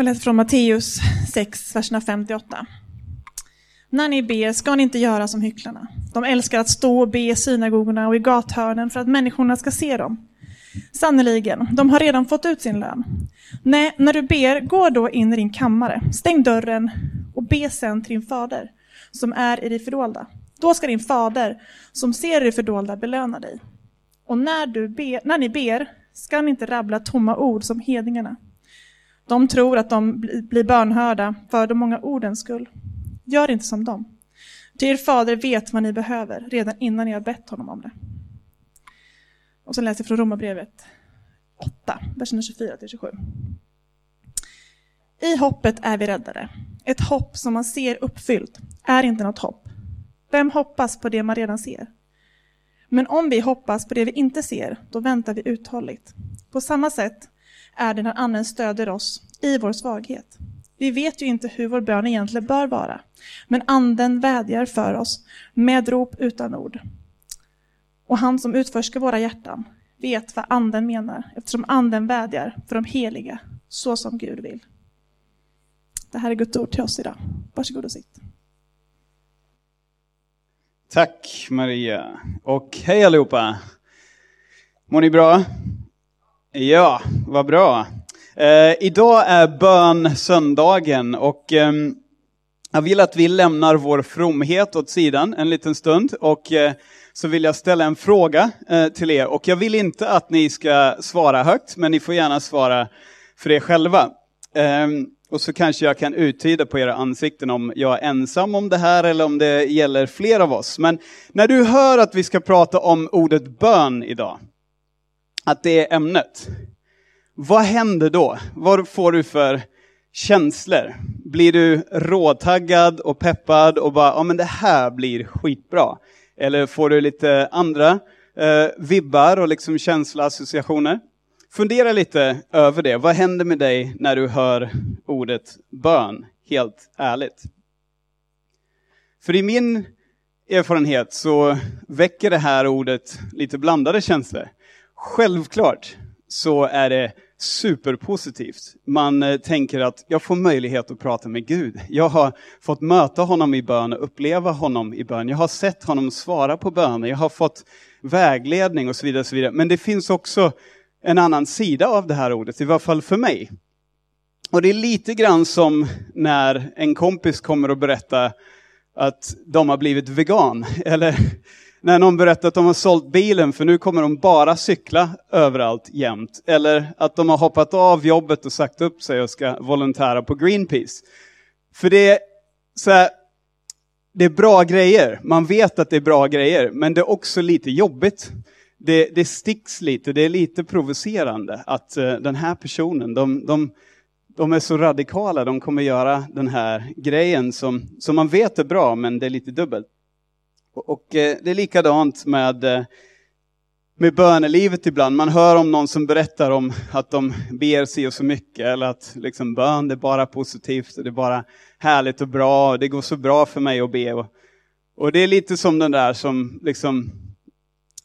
Jag läser från Matteus 6, verserna 58. När ni ber ska ni inte göra som hycklarna. De älskar att stå och be i synagogorna och i gathörnen för att människorna ska se dem. Sannerligen, de har redan fått ut sin lön. Nej, när du ber, gå då in i din kammare, stäng dörren och be sen till din fader, som är i det fördolda. Då ska din fader, som ser i det fördolda, belöna dig. Och när, du ber, när ni ber, ska ni inte rabbla tomma ord som hedningarna. De tror att de blir bönhörda för de många ordens skull. Gör inte som dem. Ty er fader vet vad ni behöver redan innan ni har bett honom om det. Och så läser jag från Romarbrevet 8, verserna 24 27. I hoppet är vi räddade. Ett hopp som man ser uppfyllt är inte något hopp. Vem hoppas på det man redan ser? Men om vi hoppas på det vi inte ser, då väntar vi uthålligt. På samma sätt är det när Anden stöder oss i vår svaghet. Vi vet ju inte hur vår bön egentligen bör vara, men Anden vädjar för oss med rop utan ord. Och han som utforskar våra hjärtan vet vad Anden menar, eftersom Anden vädjar för de heliga, så som Gud vill. Det här är Guds ord till oss idag. Varsågod och sitt. Tack Maria. Och hej allihopa. Mår ni bra? Ja, vad bra. Eh, idag är bön söndagen och eh, jag vill att vi lämnar vår fromhet åt sidan en liten stund och eh, så vill jag ställa en fråga eh, till er och jag vill inte att ni ska svara högt men ni får gärna svara för er själva. Ehm, och så kanske jag kan uttyda på era ansikten om jag är ensam om det här eller om det gäller fler av oss. Men när du hör att vi ska prata om ordet bön idag, att det är ämnet, vad händer då? Vad får du för känslor? Blir du råtaggad och peppad och bara, ja men det här blir skitbra? Eller får du lite andra eh, vibbar och liksom känslaassociationer? Fundera lite över det. Vad händer med dig när du hör ordet bön? Helt ärligt. För i min erfarenhet så väcker det här ordet lite blandade känslor. Självklart så är det superpositivt. Man eh, tänker att jag får möjlighet att prata med Gud. Jag har fått möta honom i bön och uppleva honom i bön. Jag har sett honom svara på böner. Jag har fått vägledning och så vidare. Och så vidare. Men det finns också en annan sida av det här ordet, i varje fall för mig. Och det är lite grann som när en kompis kommer och berättar att de har blivit vegan. Eller när någon berättar att de har sålt bilen för nu kommer de bara cykla överallt jämt. Eller att de har hoppat av jobbet och sagt upp sig och ska volontära på Greenpeace. För det är, så här, det är bra grejer, man vet att det är bra grejer, men det är också lite jobbigt. Det, det sticks lite, det är lite provocerande att uh, den här personen, de, de, de är så radikala, de kommer göra den här grejen som, som man vet är bra, men det är lite dubbelt. Och eh, det är likadant med, eh, med bönelivet ibland. Man hör om någon som berättar om att de ber sig och så mycket, eller att liksom, bön det är bara positivt, och det är bara härligt och bra, och det går så bra för mig att be. Och, och det är lite som den där som liksom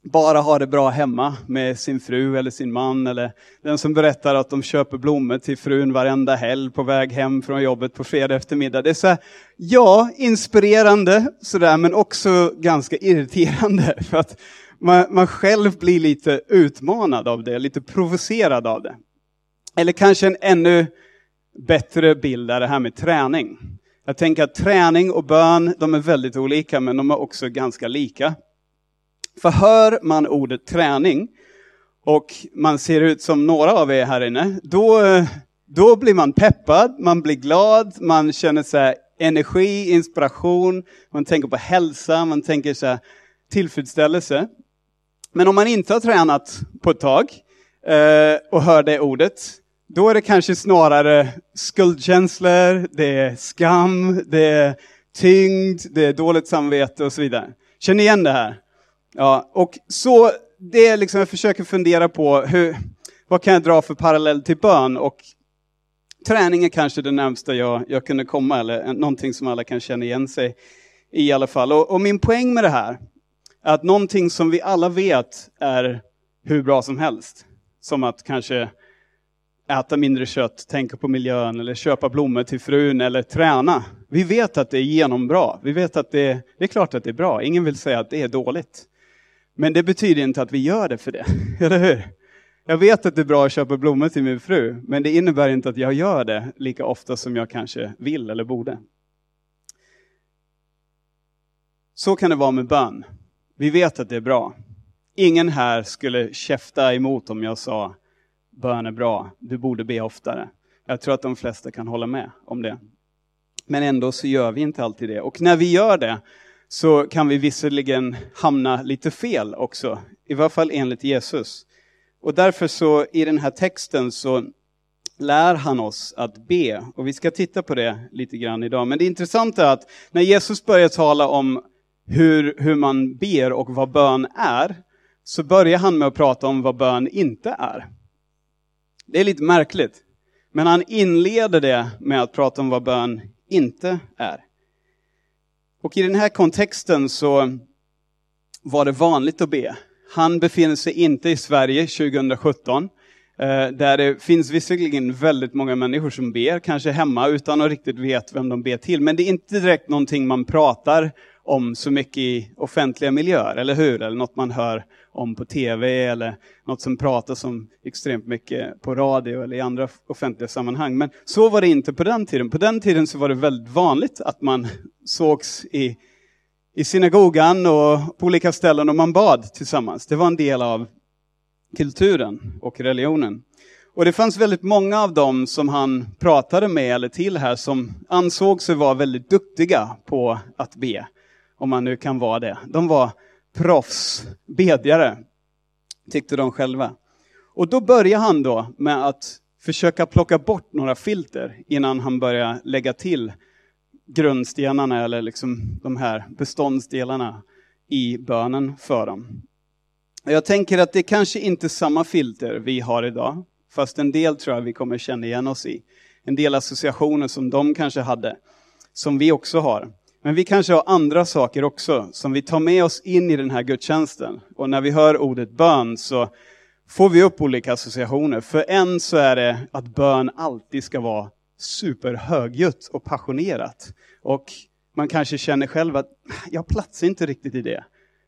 bara har det bra hemma med sin fru eller sin man, eller den som berättar att de köper blommor till frun varenda helg på väg hem från jobbet på fredag eftermiddag. Det är så här, ja, inspirerande sådär, men också ganska irriterande, för att man, man själv blir lite utmanad av det, lite provocerad av det. Eller kanske en ännu bättre bild är det här med träning. Jag tänker att träning och bön, de är väldigt olika, men de är också ganska lika. För hör man ordet träning och man ser ut som några av er här inne, då, då blir man peppad, man blir glad, man känner så energi, inspiration, man tänker på hälsa, man tänker så tillfredsställelse. Men om man inte har tränat på ett tag eh, och hör det ordet, då är det kanske snarare skuldkänslor, det är skam, det är tyngd, det är dåligt samvete och så vidare. Känner ni igen det här? Ja, och så det är liksom, jag försöker fundera på hur, vad kan jag dra för parallell till bön? Och träning är kanske det närmsta jag, jag kunde komma, eller någonting som alla kan känna igen sig i i alla fall. Och, och min poäng med det här är att någonting som vi alla vet är hur bra som helst, som att kanske äta mindre kött, tänka på miljön eller köpa blommor till frun eller träna. Vi vet att det är genombra. Vi vet att det är, det är klart att det är bra. Ingen vill säga att det är dåligt. Men det betyder inte att vi gör det för det, eller hur? Jag vet att det är bra att köpa blommor till min fru, men det innebär inte att jag gör det lika ofta som jag kanske vill eller borde. Så kan det vara med bön. Vi vet att det är bra. Ingen här skulle käfta emot om jag sa bön är bra, du borde be oftare. Jag tror att de flesta kan hålla med om det. Men ändå så gör vi inte alltid det. Och när vi gör det så kan vi visserligen hamna lite fel också, i varje fall enligt Jesus. Och därför så i den här texten så lär han oss att be. Och vi ska titta på det lite grann idag. Men det intressanta är att när Jesus börjar tala om hur, hur man ber och vad bön är, så börjar han med att prata om vad bön inte är. Det är lite märkligt. Men han inleder det med att prata om vad bön inte är. Och i den här kontexten så var det vanligt att be. Han befinner sig inte i Sverige 2017, eh, där det finns visserligen väldigt många människor som ber, kanske hemma utan att riktigt veta vem de ber till. Men det är inte direkt någonting man pratar om så mycket i offentliga miljöer, eller hur? Eller något man hör om på tv eller något som pratas om extremt mycket på radio eller i andra offentliga sammanhang. Men så var det inte på den tiden. På den tiden så var det väldigt vanligt att man sågs i, i synagogan och på olika ställen och man bad tillsammans. Det var en del av kulturen och religionen. Och det fanns väldigt många av dem som han pratade med eller till här som ansåg sig vara väldigt duktiga på att be. Om man nu kan vara det. De var proffsbedjare, tyckte de själva. Och då började han då med att försöka plocka bort några filter innan han började lägga till grundstenarna eller liksom de här beståndsdelarna i bönen för dem. Jag tänker att det kanske inte är samma filter vi har idag, fast en del tror jag vi kommer känna igen oss i. En del associationer som de kanske hade, som vi också har. Men vi kanske har andra saker också som vi tar med oss in i den här gudstjänsten. Och när vi hör ordet bön så får vi upp olika associationer. För en så är det att bön alltid ska vara superhögljutt och passionerat. Och man kanske känner själv att jag platsar inte riktigt i det.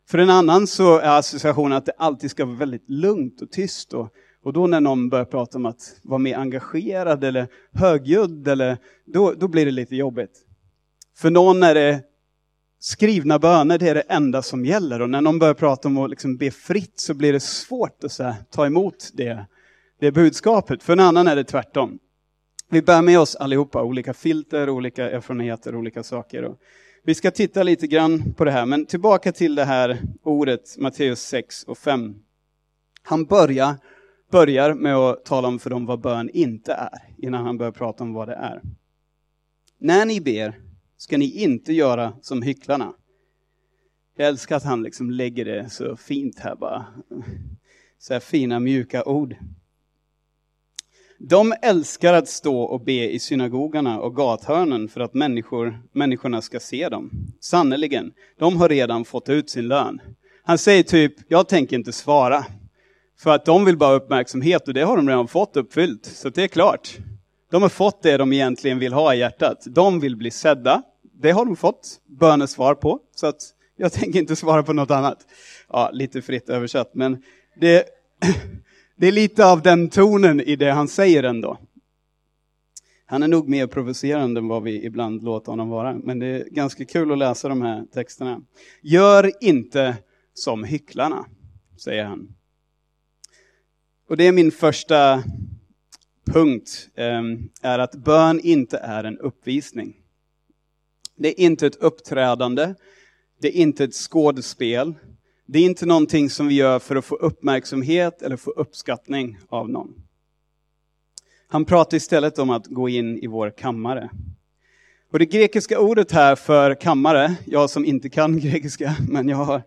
För en annan så är associationen att det alltid ska vara väldigt lugnt och tyst. Och, och då när någon börjar prata om att vara mer engagerad eller högljudd, eller, då, då blir det lite jobbigt. För någon är det skrivna böner, det är det enda som gäller. Och när någon börjar prata om att liksom be fritt så blir det svårt att här, ta emot det, det budskapet. För en annan är det tvärtom. Vi bär med oss allihopa olika filter, olika erfarenheter, olika saker. Och vi ska titta lite grann på det här, men tillbaka till det här ordet, Matteus 6 och 5. Han börjar, börjar med att tala om för dem vad bön inte är, innan han börjar prata om vad det är. När ni ber, ska ni inte göra som hycklarna. Jag älskar att han liksom lägger det så fint här bara. Så här fina mjuka ord. De älskar att stå och be i synagogorna och gathörnen för att människor, människorna ska se dem. Sannerligen, de har redan fått ut sin lön. Han säger typ, jag tänker inte svara. För att de vill bara ha uppmärksamhet och det har de redan fått uppfyllt. Så det är klart. De har fått det de egentligen vill ha i hjärtat. De vill bli sedda. Det har de fått bönesvar på, så att jag tänker inte svara på något annat. Ja, lite fritt översatt, men det, det är lite av den tonen i det han säger ändå. Han är nog mer provocerande än vad vi ibland låter honom vara, men det är ganska kul att läsa de här texterna. Gör inte som hycklarna, säger han. Och det är min första punkt ehm, är att bön inte är en uppvisning. Det är inte ett uppträdande, det är inte ett skådespel, det är inte någonting som vi gör för att få uppmärksamhet eller få uppskattning av någon. Han pratar istället om att gå in i vår kammare. Och det grekiska ordet här för kammare, jag som inte kan grekiska, men jag har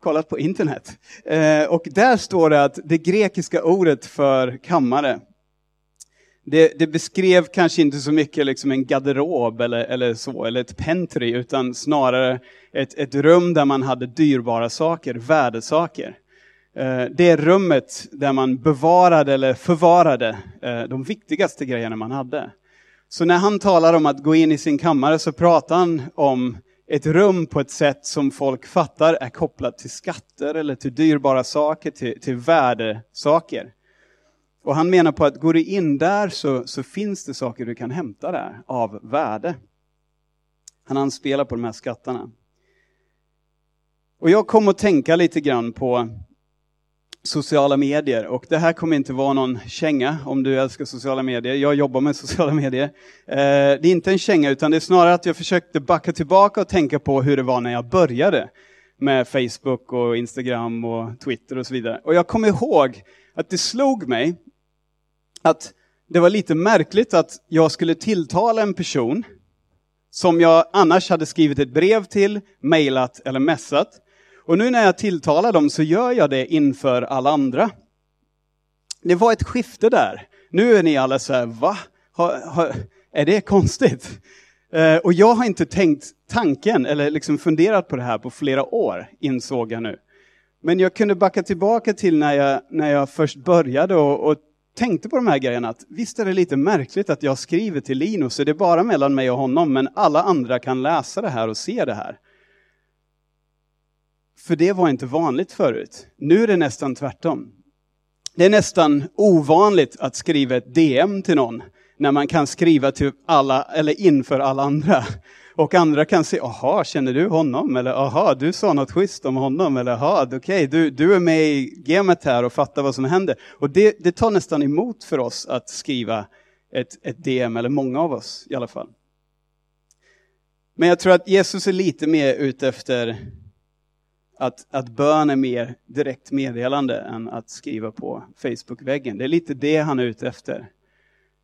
kollat på internet. Eh, och där står det att det grekiska ordet för kammare det, det, beskrev kanske inte så mycket liksom en garderob eller, eller så, eller ett pentry, utan snarare ett, ett rum där man hade dyrbara saker, värdesaker. Eh, det rummet där man bevarade eller förvarade eh, de viktigaste grejerna man hade. Så när han talar om att gå in i sin kammare så pratar han om ett rum på ett sätt som folk fattar är kopplat till skatter eller till dyrbara saker, till, till värdesaker. Och han menar på att går du in där så, så finns det saker du kan hämta där av värde. Han anspelar på de här skattarna. Och jag kom att tänka lite grann på sociala medier. Och det här kommer inte vara någon känga om du älskar sociala medier. Jag jobbar med sociala medier. Eh, det är inte en känga utan det är snarare att jag försökte backa tillbaka och tänka på hur det var när jag började med Facebook och Instagram och Twitter och så vidare. Och jag kommer ihåg att det slog mig att det var lite märkligt att jag skulle tilltala en person som jag annars hade skrivit ett brev till, mejlat eller messat. Och nu när jag tilltalar dem så gör jag det inför alla andra. Det var ett skifte där. Nu är ni alla så här, va? Ha, ha, är det konstigt? Eh, och jag har inte tänkt tanken eller liksom funderat på det här på flera år, insåg jag nu. Men jag kunde backa tillbaka till när jag, när jag först började och, och tänkte på de här grejerna. Att visst är det lite märkligt att jag skriver till Linus, så det är bara mellan mig och honom, men alla andra kan läsa det här och se det här. För det var inte vanligt förut. Nu är det nästan tvärtom. Det är nästan ovanligt att skriva ett DM till någon när man kan skriva till alla, eller inför alla andra. Och andra kan se, aha, känner du honom? Eller aha, du sa något schysst om honom? Eller aha, okej, okay, du, du är med i gamet här och fattar vad som händer. Och det, det tar nästan emot för oss att skriva ett, ett DM, eller många av oss i alla fall. Men jag tror att Jesus är lite mer ute efter att, att bön är mer direkt meddelande än att skriva på Facebook-väggen. Det är lite det han är ute efter.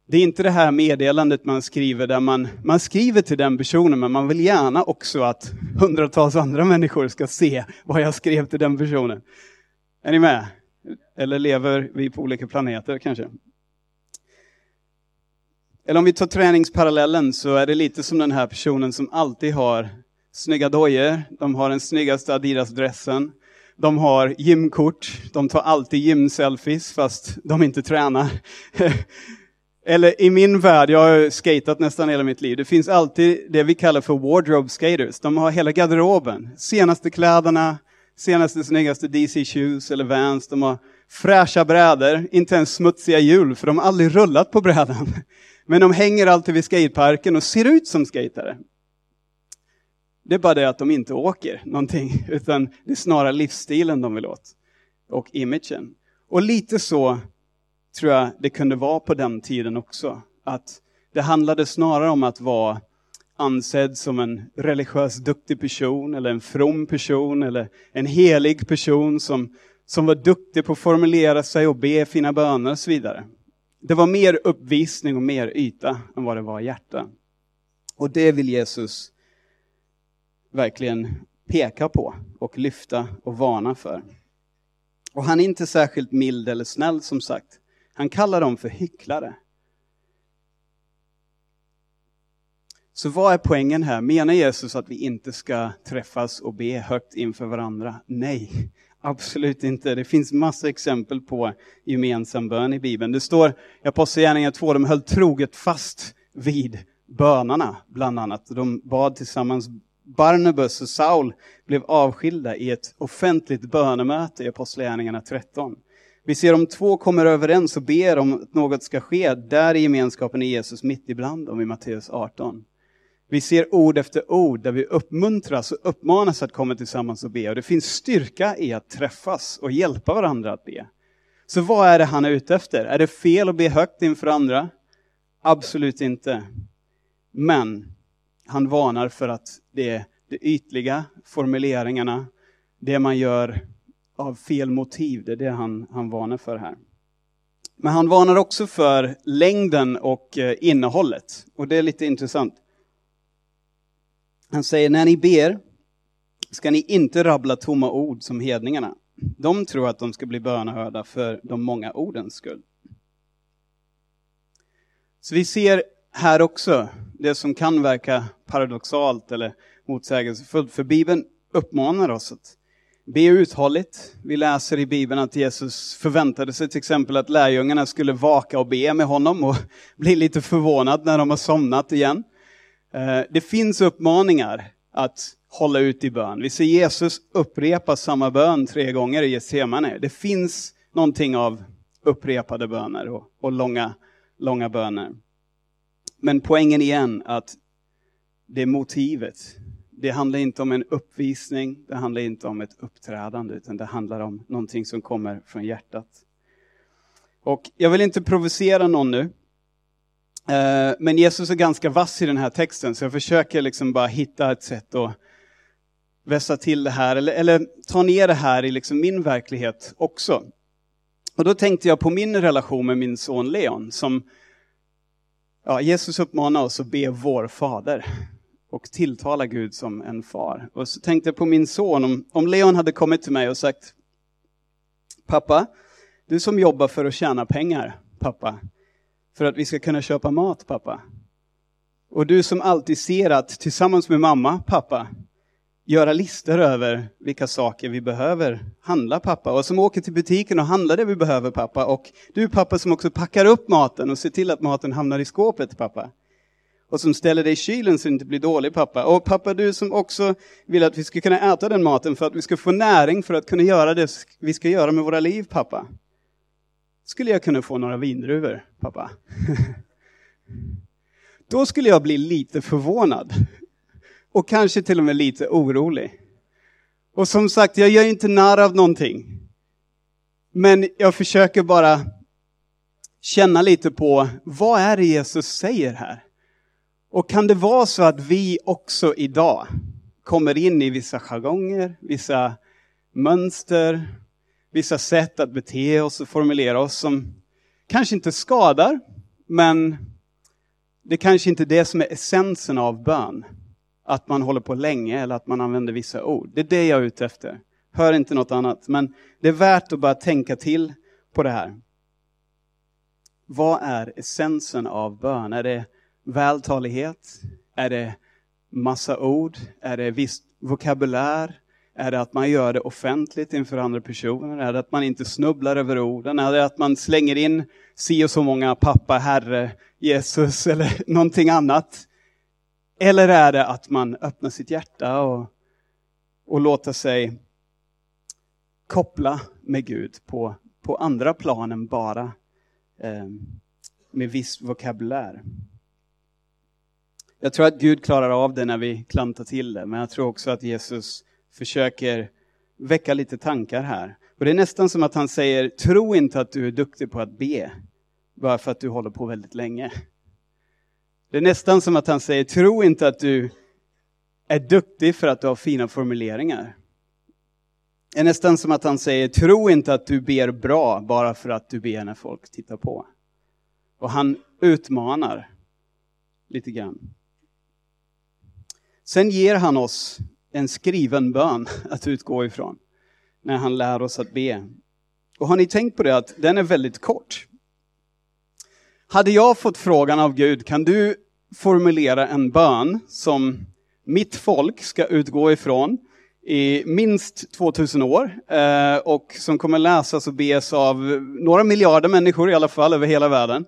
Det är inte det här meddelandet man skriver där man, man skriver till den personen men man vill gärna också att hundratals andra människor ska se vad jag skrev till den personen. Är ni med? Eller lever vi på olika planeter kanske? Eller om vi tar träningsparallellen så är det lite som den här personen som alltid har snygga dojor, de har den snyggaste Adidas-dressen, de har gymkort, de tar alltid gymselfies fast de inte tränar. Eller i min värld, jag har skatat nästan hela mitt liv, det finns alltid det vi kallar för wardrobe skaters. De har hela garderoben, senaste kläderna, senaste snyggaste DC shoes eller Vans, de har fräscha brädor, inte ens smutsiga hjul för de har aldrig rullat på brädan. Men de hänger alltid vid skateparken och ser ut som skatare. Det är bara det att de inte åker någonting, utan det är snarare livsstilen de vill åt. Och imagen. Och lite så tror jag det kunde vara på den tiden också. Att det handlade snarare om att vara ansedd som en religiös duktig person, eller en from person, eller en helig person som, som var duktig på att formulera sig och be fina böner och så vidare. Det var mer uppvisning och mer yta än vad det var hjärta. Och det vill Jesus verkligen peka på och lyfta och varna för. Och han är inte särskilt mild eller snäll som sagt. Han kallar dem för hycklare. Så vad är poängen här? Menar Jesus att vi inte ska träffas och be högt inför varandra? Nej, absolut inte. Det finns massa exempel på gemensam bön i Bibeln. Det står i Apostlagärningarna 2, de höll troget fast vid bönarna, bland annat. De bad tillsammans Barnabas och Saul blev avskilda i ett offentligt bönemöte i Apostlagärningarna 13. Vi ser om två kommer överens och ber om att något ska ske, där i gemenskapen är Jesus mitt ibland dem i Matteus 18. Vi ser ord efter ord där vi uppmuntras och uppmanas att komma tillsammans och be. Och det finns styrka i att träffas och hjälpa varandra att be. Så vad är det han är ute efter? Är det fel att be högt inför andra? Absolut inte. Men han varnar för att det är de ytliga formuleringarna, det man gör av fel motiv, det är det han, han varnar för här. Men han varnar också för längden och eh, innehållet. Och det är lite intressant. Han säger, när ni ber ska ni inte rabbla tomma ord som hedningarna. De tror att de ska bli bönhörda för de många ordens skull. Så vi ser här också det som kan verka paradoxalt eller motsägelsefullt. För Bibeln uppmanar oss att be uthålligt. Vi läser i Bibeln att Jesus förväntade sig till exempel att lärjungarna skulle vaka och be med honom och bli lite förvånad när de har somnat igen. Eh, det finns uppmaningar att hålla ut i bön. Vi ser Jesus upprepa samma bön tre gånger i Getsemane. Det finns någonting av upprepade böner och, och långa, långa böner. Men poängen igen att det är motivet. Det handlar inte om en uppvisning, det handlar inte om ett uppträdande, utan det handlar om någonting som kommer från hjärtat. Och jag vill inte provocera någon nu, eh, men Jesus är ganska vass i den här texten, så jag försöker liksom bara hitta ett sätt att vässa till det här, eller, eller ta ner det här i liksom min verklighet också. Och då tänkte jag på min relation med min son Leon, som ja, Jesus uppmanar oss att be vår fader och tilltala Gud som en far. Och så tänkte jag på min son, om, om Leon hade kommit till mig och sagt Pappa, du som jobbar för att tjäna pengar, pappa, för att vi ska kunna köpa mat, pappa. Och du som alltid ser att tillsammans med mamma, pappa, göra listor över vilka saker vi behöver handla pappa. Och som åker till butiken och handlar det vi behöver pappa. Och du pappa som också packar upp maten och ser till att maten hamnar i skåpet pappa. Och som ställer dig i kylen så du inte blir dålig pappa. Och pappa du som också vill att vi ska kunna äta den maten för att vi ska få näring för att kunna göra det vi ska göra med våra liv pappa. Skulle jag kunna få några vindruvor pappa? Då skulle jag bli lite förvånad och kanske till och med lite orolig. Och som sagt, jag gör inte narr av någonting. Men jag försöker bara känna lite på vad är det Jesus säger här? Och kan det vara så att vi också idag kommer in i vissa jargonger, vissa mönster, vissa sätt att bete oss och formulera oss som kanske inte skadar, men det kanske inte är det som är essensen av bön att man håller på länge eller att man använder vissa ord. Det är det jag är ute efter. Hör inte något annat. Men det är värt att bara tänka till på det här. Vad är essensen av bön? Är det vältalighet? Är det massa ord? Är det viss vokabulär? Är det att man gör det offentligt inför andra personer? Är det att man inte snubblar över orden? Är det att man slänger in si och så många pappa, herre, Jesus eller någonting annat? Eller är det att man öppnar sitt hjärta och, och låter sig koppla med Gud på, på andra plan än bara eh, med viss vokabulär. Jag tror att Gud klarar av det när vi klantar till det, men jag tror också att Jesus försöker väcka lite tankar här. Och det är nästan som att han säger, tro inte att du är duktig på att be, bara för att du håller på väldigt länge. Det är nästan som att han säger, tro inte att du är duktig för att du har fina formuleringar. Det är nästan som att han säger, tro inte att du ber bra bara för att du ber när folk tittar på. Och han utmanar lite grann. Sen ger han oss en skriven bön att utgå ifrån när han lär oss att be. Och har ni tänkt på det att den är väldigt kort? Hade jag fått frågan av Gud, kan du formulera en bön som mitt folk ska utgå ifrån i minst 2000 år eh, och som kommer läsas och bes av några miljarder människor i alla fall över hela världen.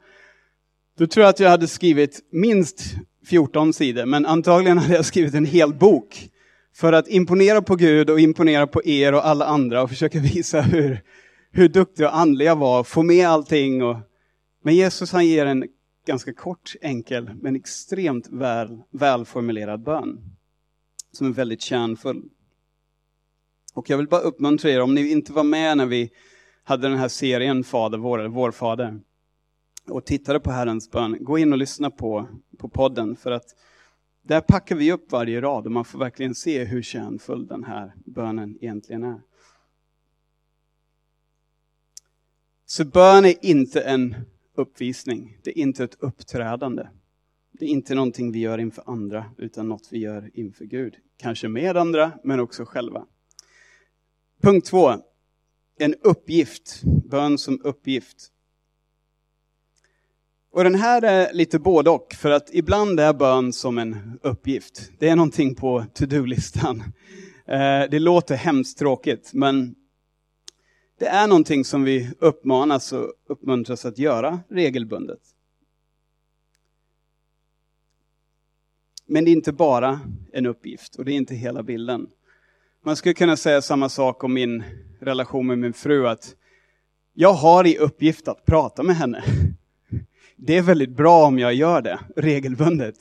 Då tror jag att jag hade skrivit minst 14 sidor, men antagligen hade jag skrivit en hel bok för att imponera på Gud och imponera på er och alla andra och försöka visa hur, hur duktig och andlig jag var, få med allting. Och... Men Jesus han ger en ganska kort, enkel, men extremt väl, välformulerad bön. Som är väldigt kärnfull. Och jag vill bara uppmuntra er, om ni inte var med när vi hade den här serien Fader vår, eller Vår Fader, och tittade på Herrens bön, gå in och lyssna på, på podden, för att där packar vi upp varje rad och man får verkligen se hur kärnfull den här bönen egentligen är. Så bön är inte en uppvisning. Det är inte ett uppträdande. Det är inte någonting vi gör inför andra, utan något vi gör inför Gud. Kanske med andra, men också själva. Punkt två. En uppgift. Bön som uppgift. Och den här är lite både och, för att ibland är bön som en uppgift. Det är någonting på to-do-listan. Eh, det låter hemskt tråkigt, men det är någonting som vi uppmanas och uppmuntras att göra regelbundet. Men det är inte bara en uppgift och det är inte hela bilden. Man skulle kunna säga samma sak om min relation med min fru, att jag har i uppgift att prata med henne. Det är väldigt bra om jag gör det regelbundet.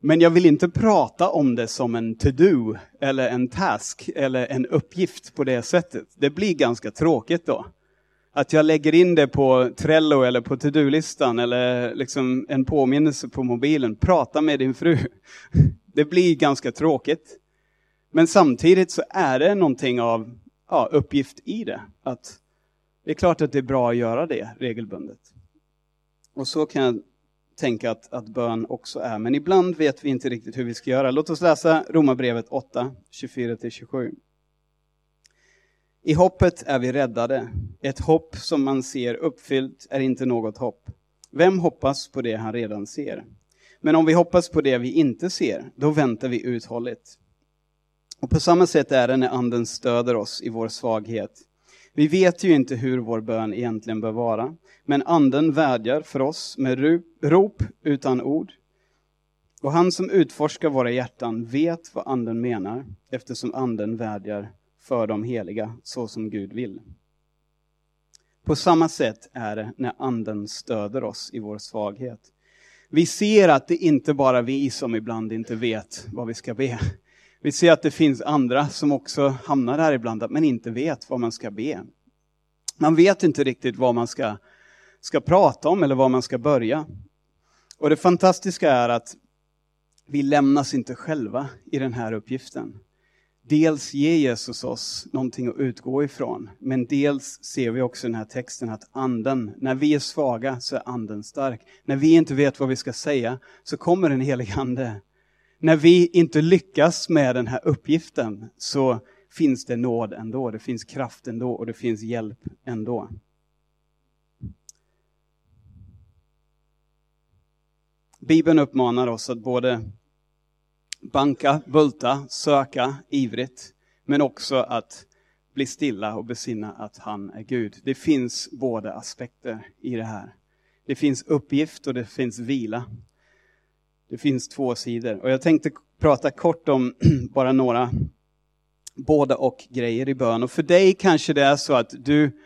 Men jag vill inte prata om det som en to-do, eller en task, eller en uppgift på det sättet. Det blir ganska tråkigt då. Att jag lägger in det på Trello eller på to-do-listan eller liksom en påminnelse på mobilen. Prata med din fru. Det blir ganska tråkigt. Men samtidigt så är det någonting av ja, uppgift i det. Att det är klart att det är bra att göra det regelbundet. Och så kan jag tänka att, att bön också är. Men ibland vet vi inte riktigt hur vi ska göra. Låt oss läsa Romarbrevet 8, 24-27. I hoppet är vi räddade. Ett hopp som man ser uppfyllt är inte något hopp. Vem hoppas på det han redan ser? Men om vi hoppas på det vi inte ser, då väntar vi uthålligt. Och på samma sätt är det när anden stöder oss i vår svaghet. Vi vet ju inte hur vår bön egentligen bör vara, men anden vädjar för oss med rop utan ord. Och han som utforskar våra hjärtan vet vad anden menar, eftersom anden vädjar för de heliga, så som Gud vill. På samma sätt är det när anden stöder oss i vår svaghet. Vi ser att det inte bara är vi som ibland inte vet vad vi ska be. Vi ser att det finns andra som också hamnar där ibland, men inte vet vad man ska be. Man vet inte riktigt vad man ska, ska prata om eller var man ska börja. Och det fantastiska är att vi lämnas inte själva i den här uppgiften. Dels ger Jesus oss någonting att utgå ifrån, men dels ser vi också i den här texten att anden, när vi är svaga så är anden stark. När vi inte vet vad vi ska säga så kommer den helige ande när vi inte lyckas med den här uppgiften så finns det nåd ändå, det finns kraft ändå och det finns hjälp ändå. Bibeln uppmanar oss att både banka, bulta, söka ivrigt, men också att bli stilla och besinna att han är Gud. Det finns båda aspekter i det här. Det finns uppgift och det finns vila. Det finns två sidor. Och jag tänkte prata kort om bara några båda och grejer i bön. Och för dig kanske det är så att du,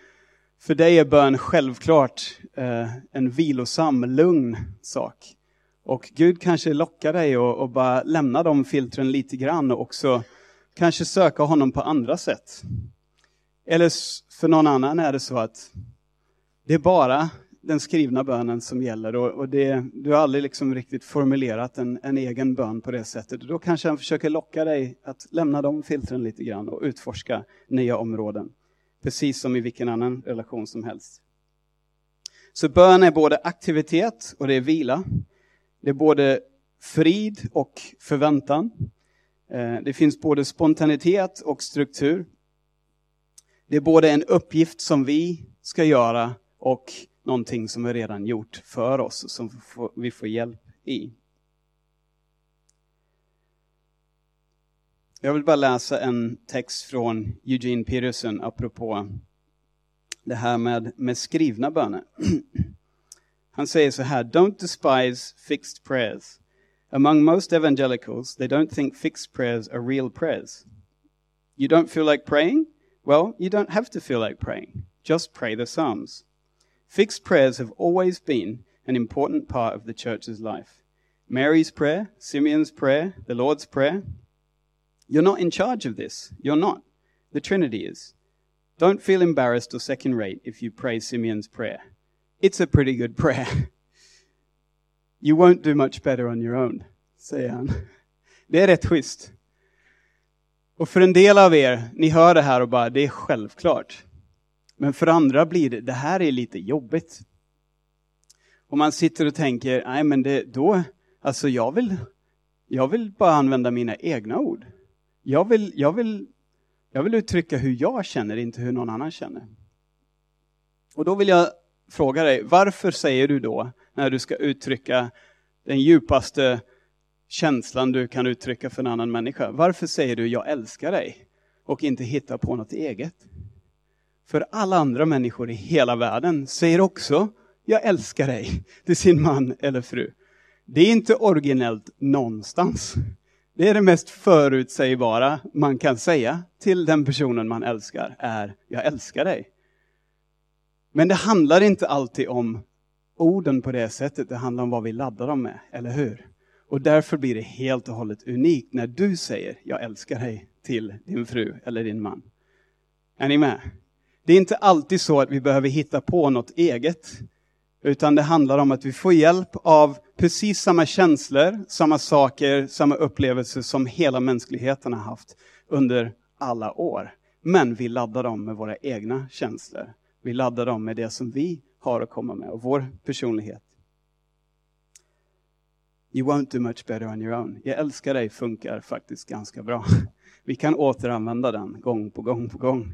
för dig är bön självklart eh, en vilosam, lugn sak. Och Gud kanske lockar dig att och bara lämna de filtren lite grann och också kanske söka honom på andra sätt. Eller för någon annan är det så att det är bara den skrivna bönen som gäller och, och det, du har aldrig liksom riktigt formulerat en, en egen bön på det sättet. Då kanske han försöker locka dig att lämna de filtren lite grann och utforska nya områden. Precis som i vilken annan relation som helst. Så bön är både aktivitet och det är vila. Det är både frid och förväntan. Eh, det finns både spontanitet och struktur. Det är både en uppgift som vi ska göra och någonting som är redan gjort för oss, som vi får hjälp i. Jag vill bara läsa en text från Eugene Peterson apropå det här med, med skrivna böner. Han säger så här, Don't despise fixed prayers. Among most evangelicals, they don't think fixed prayers are real prayers. You don't feel like praying? Well, you don't have to feel like praying. Just pray the Psalms. Fixed prayers have always been an important part of the church's life. Mary's prayer, Simeon's prayer, the Lord's prayer. You're not in charge of this. You're not. The Trinity is. Don't feel embarrassed or second rate if you pray Simeon's prayer. It's a pretty good prayer. You won't do much better on your own, säger han. Det är rätt. Och för en del av er, ni hör det här och bara, det är självklart. Men för andra blir det, det här är lite jobbigt. Och man sitter och tänker, nej men det, då, alltså jag vill, jag vill bara använda mina egna ord. Jag vill, jag vill, jag vill uttrycka hur jag känner, inte hur någon annan känner. Och då vill jag fråga dig, varför säger du då, när du ska uttrycka den djupaste känslan du kan uttrycka för en annan människa. Varför säger du jag älskar dig och inte hittar på något eget? För alla andra människor i hela världen säger också jag älskar dig till sin man eller fru. Det är inte originellt någonstans. Det är det mest förutsägbara man kan säga till den personen man älskar, är jag älskar dig. Men det handlar inte alltid om orden på det sättet, det handlar om vad vi laddar dem med, eller hur? Och därför blir det helt och hållet unikt när du säger jag älskar dig till din fru eller din man. Är ni med? Det är inte alltid så att vi behöver hitta på något eget, utan det handlar om att vi får hjälp av precis samma känslor, samma saker, samma upplevelser som hela mänskligheten har haft under alla år. Men vi laddar dem med våra egna känslor. Vi laddar dem med det som vi har att komma med och vår personlighet. You won't do much better on your own. Jag älskar dig funkar faktiskt ganska bra. Vi kan återanvända den gång på gång på gång.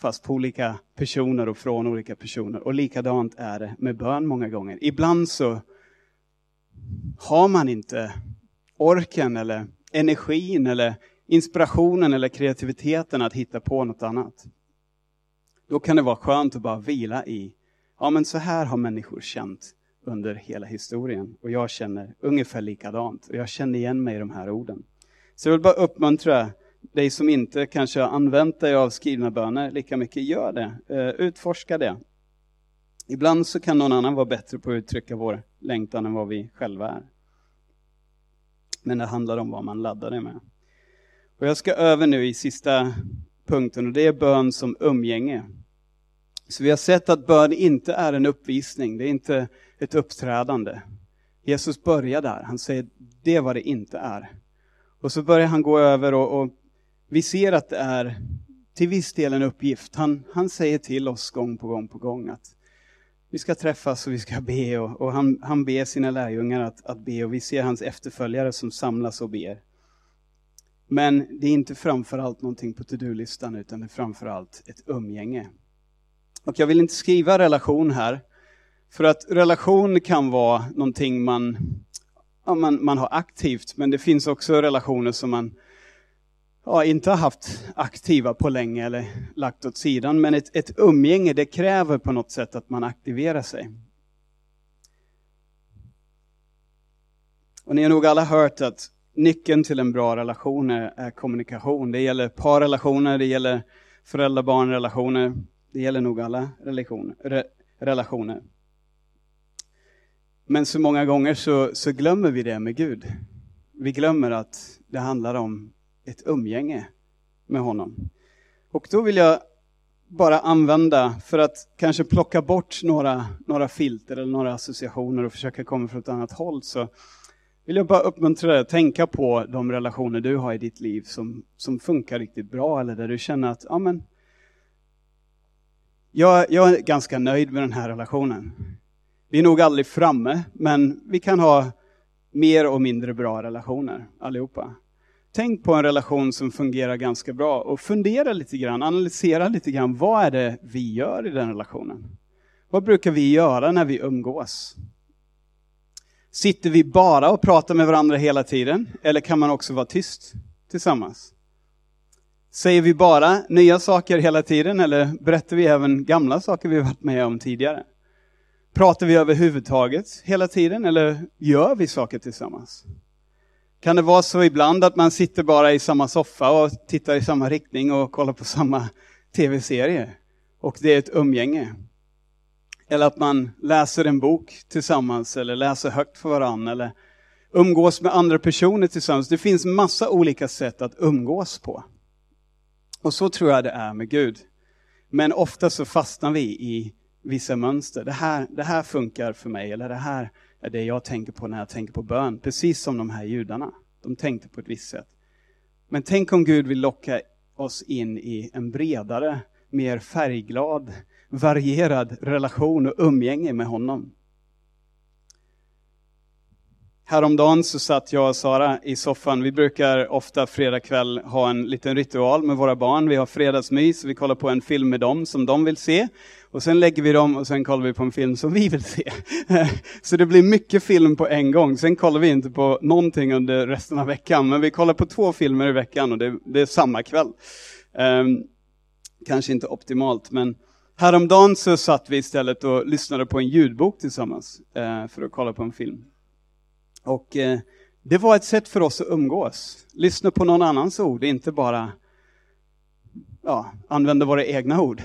Fast på olika personer och från olika personer. Och likadant är det med bön många gånger. Ibland så har man inte orken eller energin eller inspirationen eller kreativiteten att hitta på något annat. Då kan det vara skönt att bara vila i, ja men så här har människor känt under hela historien. Och jag känner ungefär likadant. Och jag känner igen mig i de här orden. Så jag vill bara uppmuntra dig som inte kanske har använt dig av skrivna böner lika mycket, gör det. Eh, utforska det. Ibland så kan någon annan vara bättre på att uttrycka vår längtan än vad vi själva är. Men det handlar om vad man laddar det med. Och jag ska över nu i sista punkten och det är bön som umgänge. Så vi har sett att bön inte är en uppvisning, det är inte ett uppträdande. Jesus börjar där, han säger det är vad det inte är. Och så börjar han gå över och, och vi ser att det är till viss del en uppgift. Han, han säger till oss gång på gång på gång att vi ska träffas och vi ska be och, och han, han ber sina lärjungar att, att be och vi ser hans efterföljare som samlas och ber. Men det är inte framförallt någonting på to-do-listan utan det är framförallt ett umgänge. Och jag vill inte skriva relation här, för att relation kan vara någonting man, ja, man, man har aktivt, men det finns också relationer som man ja, inte har haft aktiva på länge eller lagt åt sidan. Men ett, ett umgänge, det kräver på något sätt att man aktiverar sig. Och ni har nog alla hört att nyckeln till en bra relation är, är kommunikation. Det gäller parrelationer, det gäller föräldrar-barn-relationer. Det gäller nog alla relationer. Re, relationer. Men så många gånger så, så glömmer vi det med Gud. Vi glömmer att det handlar om ett umgänge med honom. Och då vill jag bara använda, för att kanske plocka bort några, några filter eller några associationer och försöka komma från ett annat håll, så vill jag bara uppmuntra dig att tänka på de relationer du har i ditt liv som, som funkar riktigt bra, eller där du känner att, ja men, jag, jag är ganska nöjd med den här relationen. Vi är nog aldrig framme, men vi kan ha mer och mindre bra relationer allihopa. Tänk på en relation som fungerar ganska bra och fundera lite grann, analysera lite grann, vad är det vi gör i den relationen? Vad brukar vi göra när vi umgås? Sitter vi bara och pratar med varandra hela tiden, eller kan man också vara tyst tillsammans? Säger vi bara nya saker hela tiden, eller berättar vi även gamla saker vi varit med om tidigare? Pratar vi överhuvudtaget hela tiden, eller gör vi saker tillsammans? Kan det vara så ibland att man sitter bara i samma soffa och tittar i samma riktning och kollar på samma tv-serie? Och det är ett umgänge. Eller att man läser en bok tillsammans eller läser högt för varandra eller umgås med andra personer tillsammans. Det finns massa olika sätt att umgås på. Och så tror jag det är med Gud. Men ofta så fastnar vi i vissa mönster. Det här, det här funkar för mig, eller det här är det jag tänker på när jag tänker på bön. Precis som de här judarna. De tänkte på ett visst sätt. Men tänk om Gud vill locka oss in i en bredare, mer färgglad, varierad relation och umgänge med honom. Häromdagen så satt jag och Sara i soffan. Vi brukar ofta fredag kväll ha en liten ritual med våra barn. Vi har fredagsmys, vi kollar på en film med dem som de vill se. Och sen lägger vi dem och sen kollar vi på en film som vi vill se. Så det blir mycket film på en gång. Sen kollar vi inte på någonting under resten av veckan, men vi kollar på två filmer i veckan och det, det är samma kväll. Um, kanske inte optimalt, men häromdagen så satt vi istället och lyssnade på en ljudbok tillsammans uh, för att kolla på en film. Och uh, det var ett sätt för oss att umgås. Lyssna på någon annans ord, inte bara ja, använda våra egna ord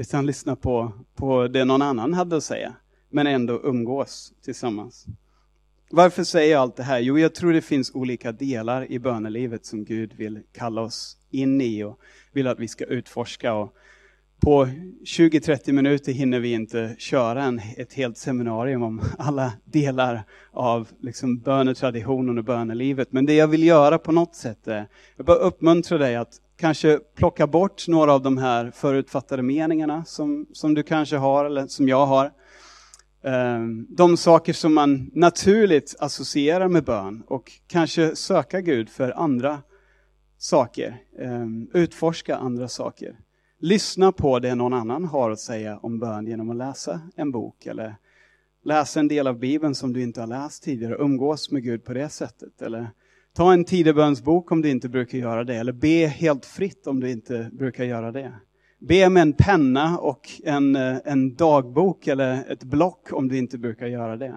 utan lyssna på, på det någon annan hade att säga, men ändå umgås tillsammans. Varför säger jag allt det här? Jo, jag tror det finns olika delar i bönelivet som Gud vill kalla oss in i och vill att vi ska utforska. Och på 20-30 minuter hinner vi inte köra en, ett helt seminarium om alla delar av liksom bönetraditionen och bönelivet. Men det jag vill göra på något sätt är, jag bara uppmuntra dig att kanske plocka bort några av de här förutfattade meningarna som, som du kanske har, eller som jag har. Ehm, de saker som man naturligt associerar med bön och kanske söka Gud för andra saker. Ehm, utforska andra saker. Lyssna på det någon annan har att säga om bön genom att läsa en bok eller läsa en del av Bibeln som du inte har läst tidigare. och Umgås med Gud på det sättet. Eller Ta en tidebönsbok om du inte brukar göra det, eller be helt fritt om du inte brukar göra det. Be med en penna och en, eh, en dagbok eller ett block om du inte brukar göra det.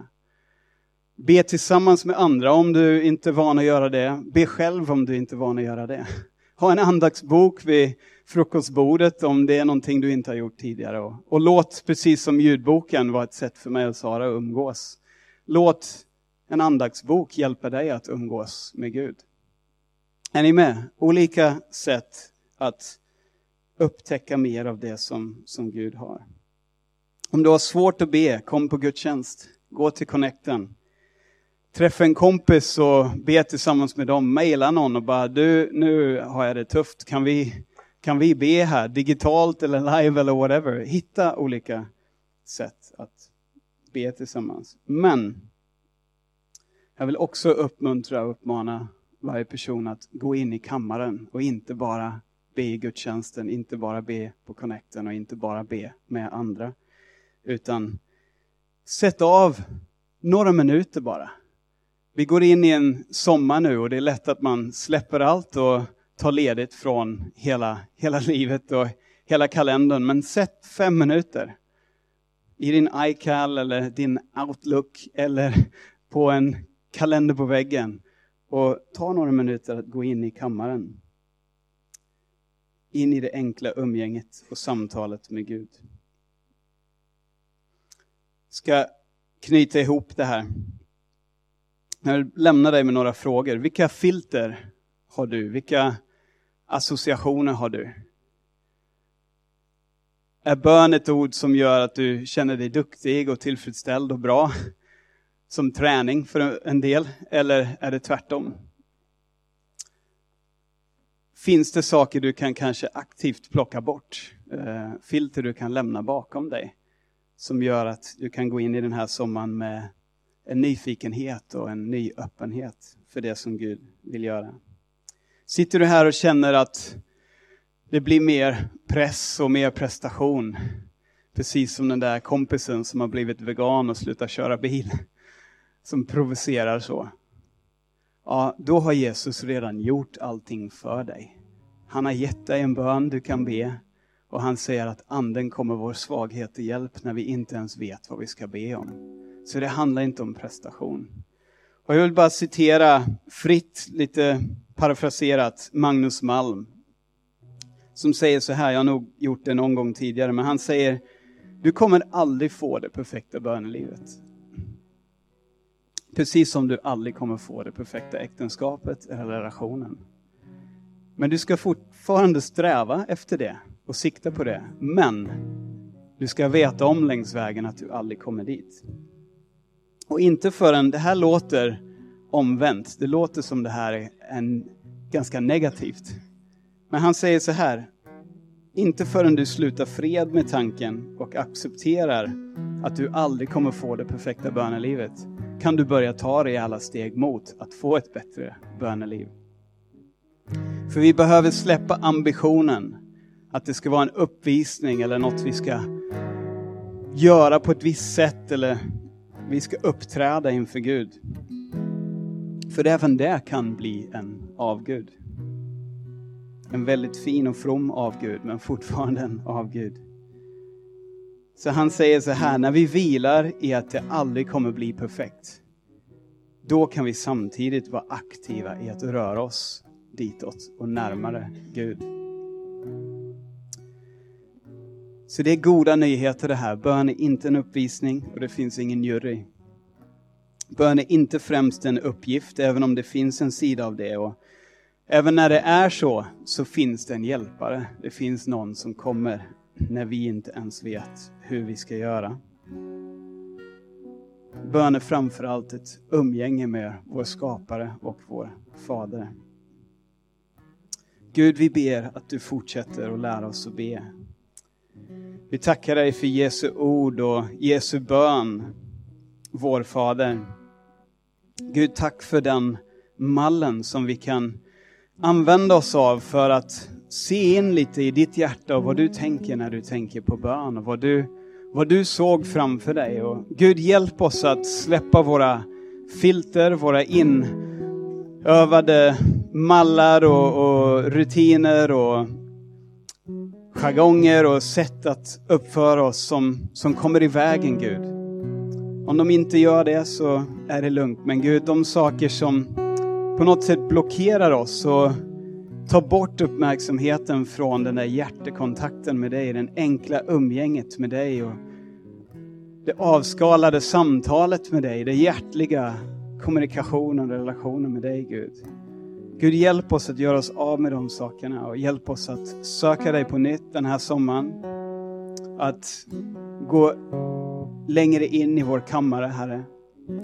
Be tillsammans med andra om du inte är van att göra det. Be själv om du inte är van att göra det. Ha en andaktsbok vid frukostbordet om det är någonting du inte har gjort tidigare. Och, och låt, precis som ljudboken, vara ett sätt för mig och Sara att umgås. Låt en andaktsbok hjälper dig att umgås med Gud. Är ni med? Olika sätt att upptäcka mer av det som, som Gud har. Om du har svårt att be, kom på gudstjänst. Gå till connecten. Träffa en kompis och be tillsammans med dem. Maila någon och bara, du, nu har jag det tufft. Kan vi, kan vi be här, digitalt eller live eller whatever? Hitta olika sätt att be tillsammans. Men jag vill också uppmuntra och uppmana varje person att gå in i kammaren och inte bara be i gudstjänsten, inte bara be på connecten och inte bara be med andra. Utan sätt av några minuter bara. Vi går in i en sommar nu och det är lätt att man släpper allt och tar ledigt från hela, hela livet och hela kalendern. Men sätt fem minuter i din iCal eller din Outlook eller på en kalender på väggen och ta några minuter att gå in i kammaren. In i det enkla umgänget och samtalet med Gud. Ska knyta ihop det här. Jag vill lämna dig med några frågor. Vilka filter har du? Vilka associationer har du? Är bön ett ord som gör att du känner dig duktig och tillfredsställd och bra? Som träning för en del, eller är det tvärtom? Finns det saker du kan kanske aktivt plocka bort? Eh, filter du kan lämna bakom dig? Som gör att du kan gå in i den här sommaren med en nyfikenhet och en ny öppenhet för det som Gud vill göra. Sitter du här och känner att det blir mer press och mer prestation, precis som den där kompisen som har blivit vegan och slutat köra bil som provocerar så. Ja, då har Jesus redan gjort allting för dig. Han har gett dig en bön du kan be och han säger att anden kommer vår svaghet till hjälp när vi inte ens vet vad vi ska be om. Så det handlar inte om prestation. Och jag vill bara citera fritt, lite parafraserat, Magnus Malm. Som säger så här, jag har nog gjort det någon gång tidigare, men han säger Du kommer aldrig få det perfekta bönelivet. Precis som du aldrig kommer få det perfekta äktenskapet eller relationen. Men du ska fortfarande sträva efter det och sikta på det. Men du ska veta om längs vägen att du aldrig kommer dit. Och inte förrän, det här låter omvänt, det låter som det här är en, ganska negativt. Men han säger så här, inte förrän du slutar fred med tanken och accepterar att du aldrig kommer få det perfekta bönelivet kan du börja ta dig alla steg mot att få ett bättre böneliv. För vi behöver släppa ambitionen att det ska vara en uppvisning eller något vi ska göra på ett visst sätt eller vi ska uppträda inför Gud. För även det kan bli en avgud. En väldigt fin och from avgud, men fortfarande en avgud. Så han säger så här, när vi vilar i att det aldrig kommer bli perfekt, då kan vi samtidigt vara aktiva i att röra oss ditåt och närmare Gud. Så det är goda nyheter det här. Bön är inte en uppvisning och det finns ingen jury. Bön är inte främst en uppgift, även om det finns en sida av det. Och även när det är så, så finns det en hjälpare. Det finns någon som kommer när vi inte ens vet hur vi ska göra. Bön är framförallt ett umgänge med vår skapare och vår fader. Gud, vi ber att du fortsätter att lära oss att be. Vi tackar dig för Jesu ord och Jesu bön, vår Fader. Gud, tack för den mallen som vi kan använda oss av för att se in lite i ditt hjärta och vad du tänker när du tänker på bön och vad du, vad du såg framför dig. Och Gud, hjälp oss att släppa våra filter, våra inövade mallar och, och rutiner och jargonger och sätt att uppföra oss som, som kommer i vägen, Gud. Om de inte gör det så är det lugnt. Men Gud, de saker som på något sätt blockerar oss och Ta bort uppmärksamheten från den där hjärtekontakten med dig, den enkla umgänget med dig och det avskalade samtalet med dig, den hjärtliga kommunikationen och relationen med dig, Gud. Gud, hjälp oss att göra oss av med de sakerna och hjälp oss att söka dig på nytt den här sommaren. Att gå längre in i vår kammare, Herre,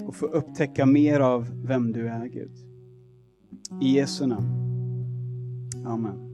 och få upptäcka mer av vem du är, Gud. I Jesu namn. Amen.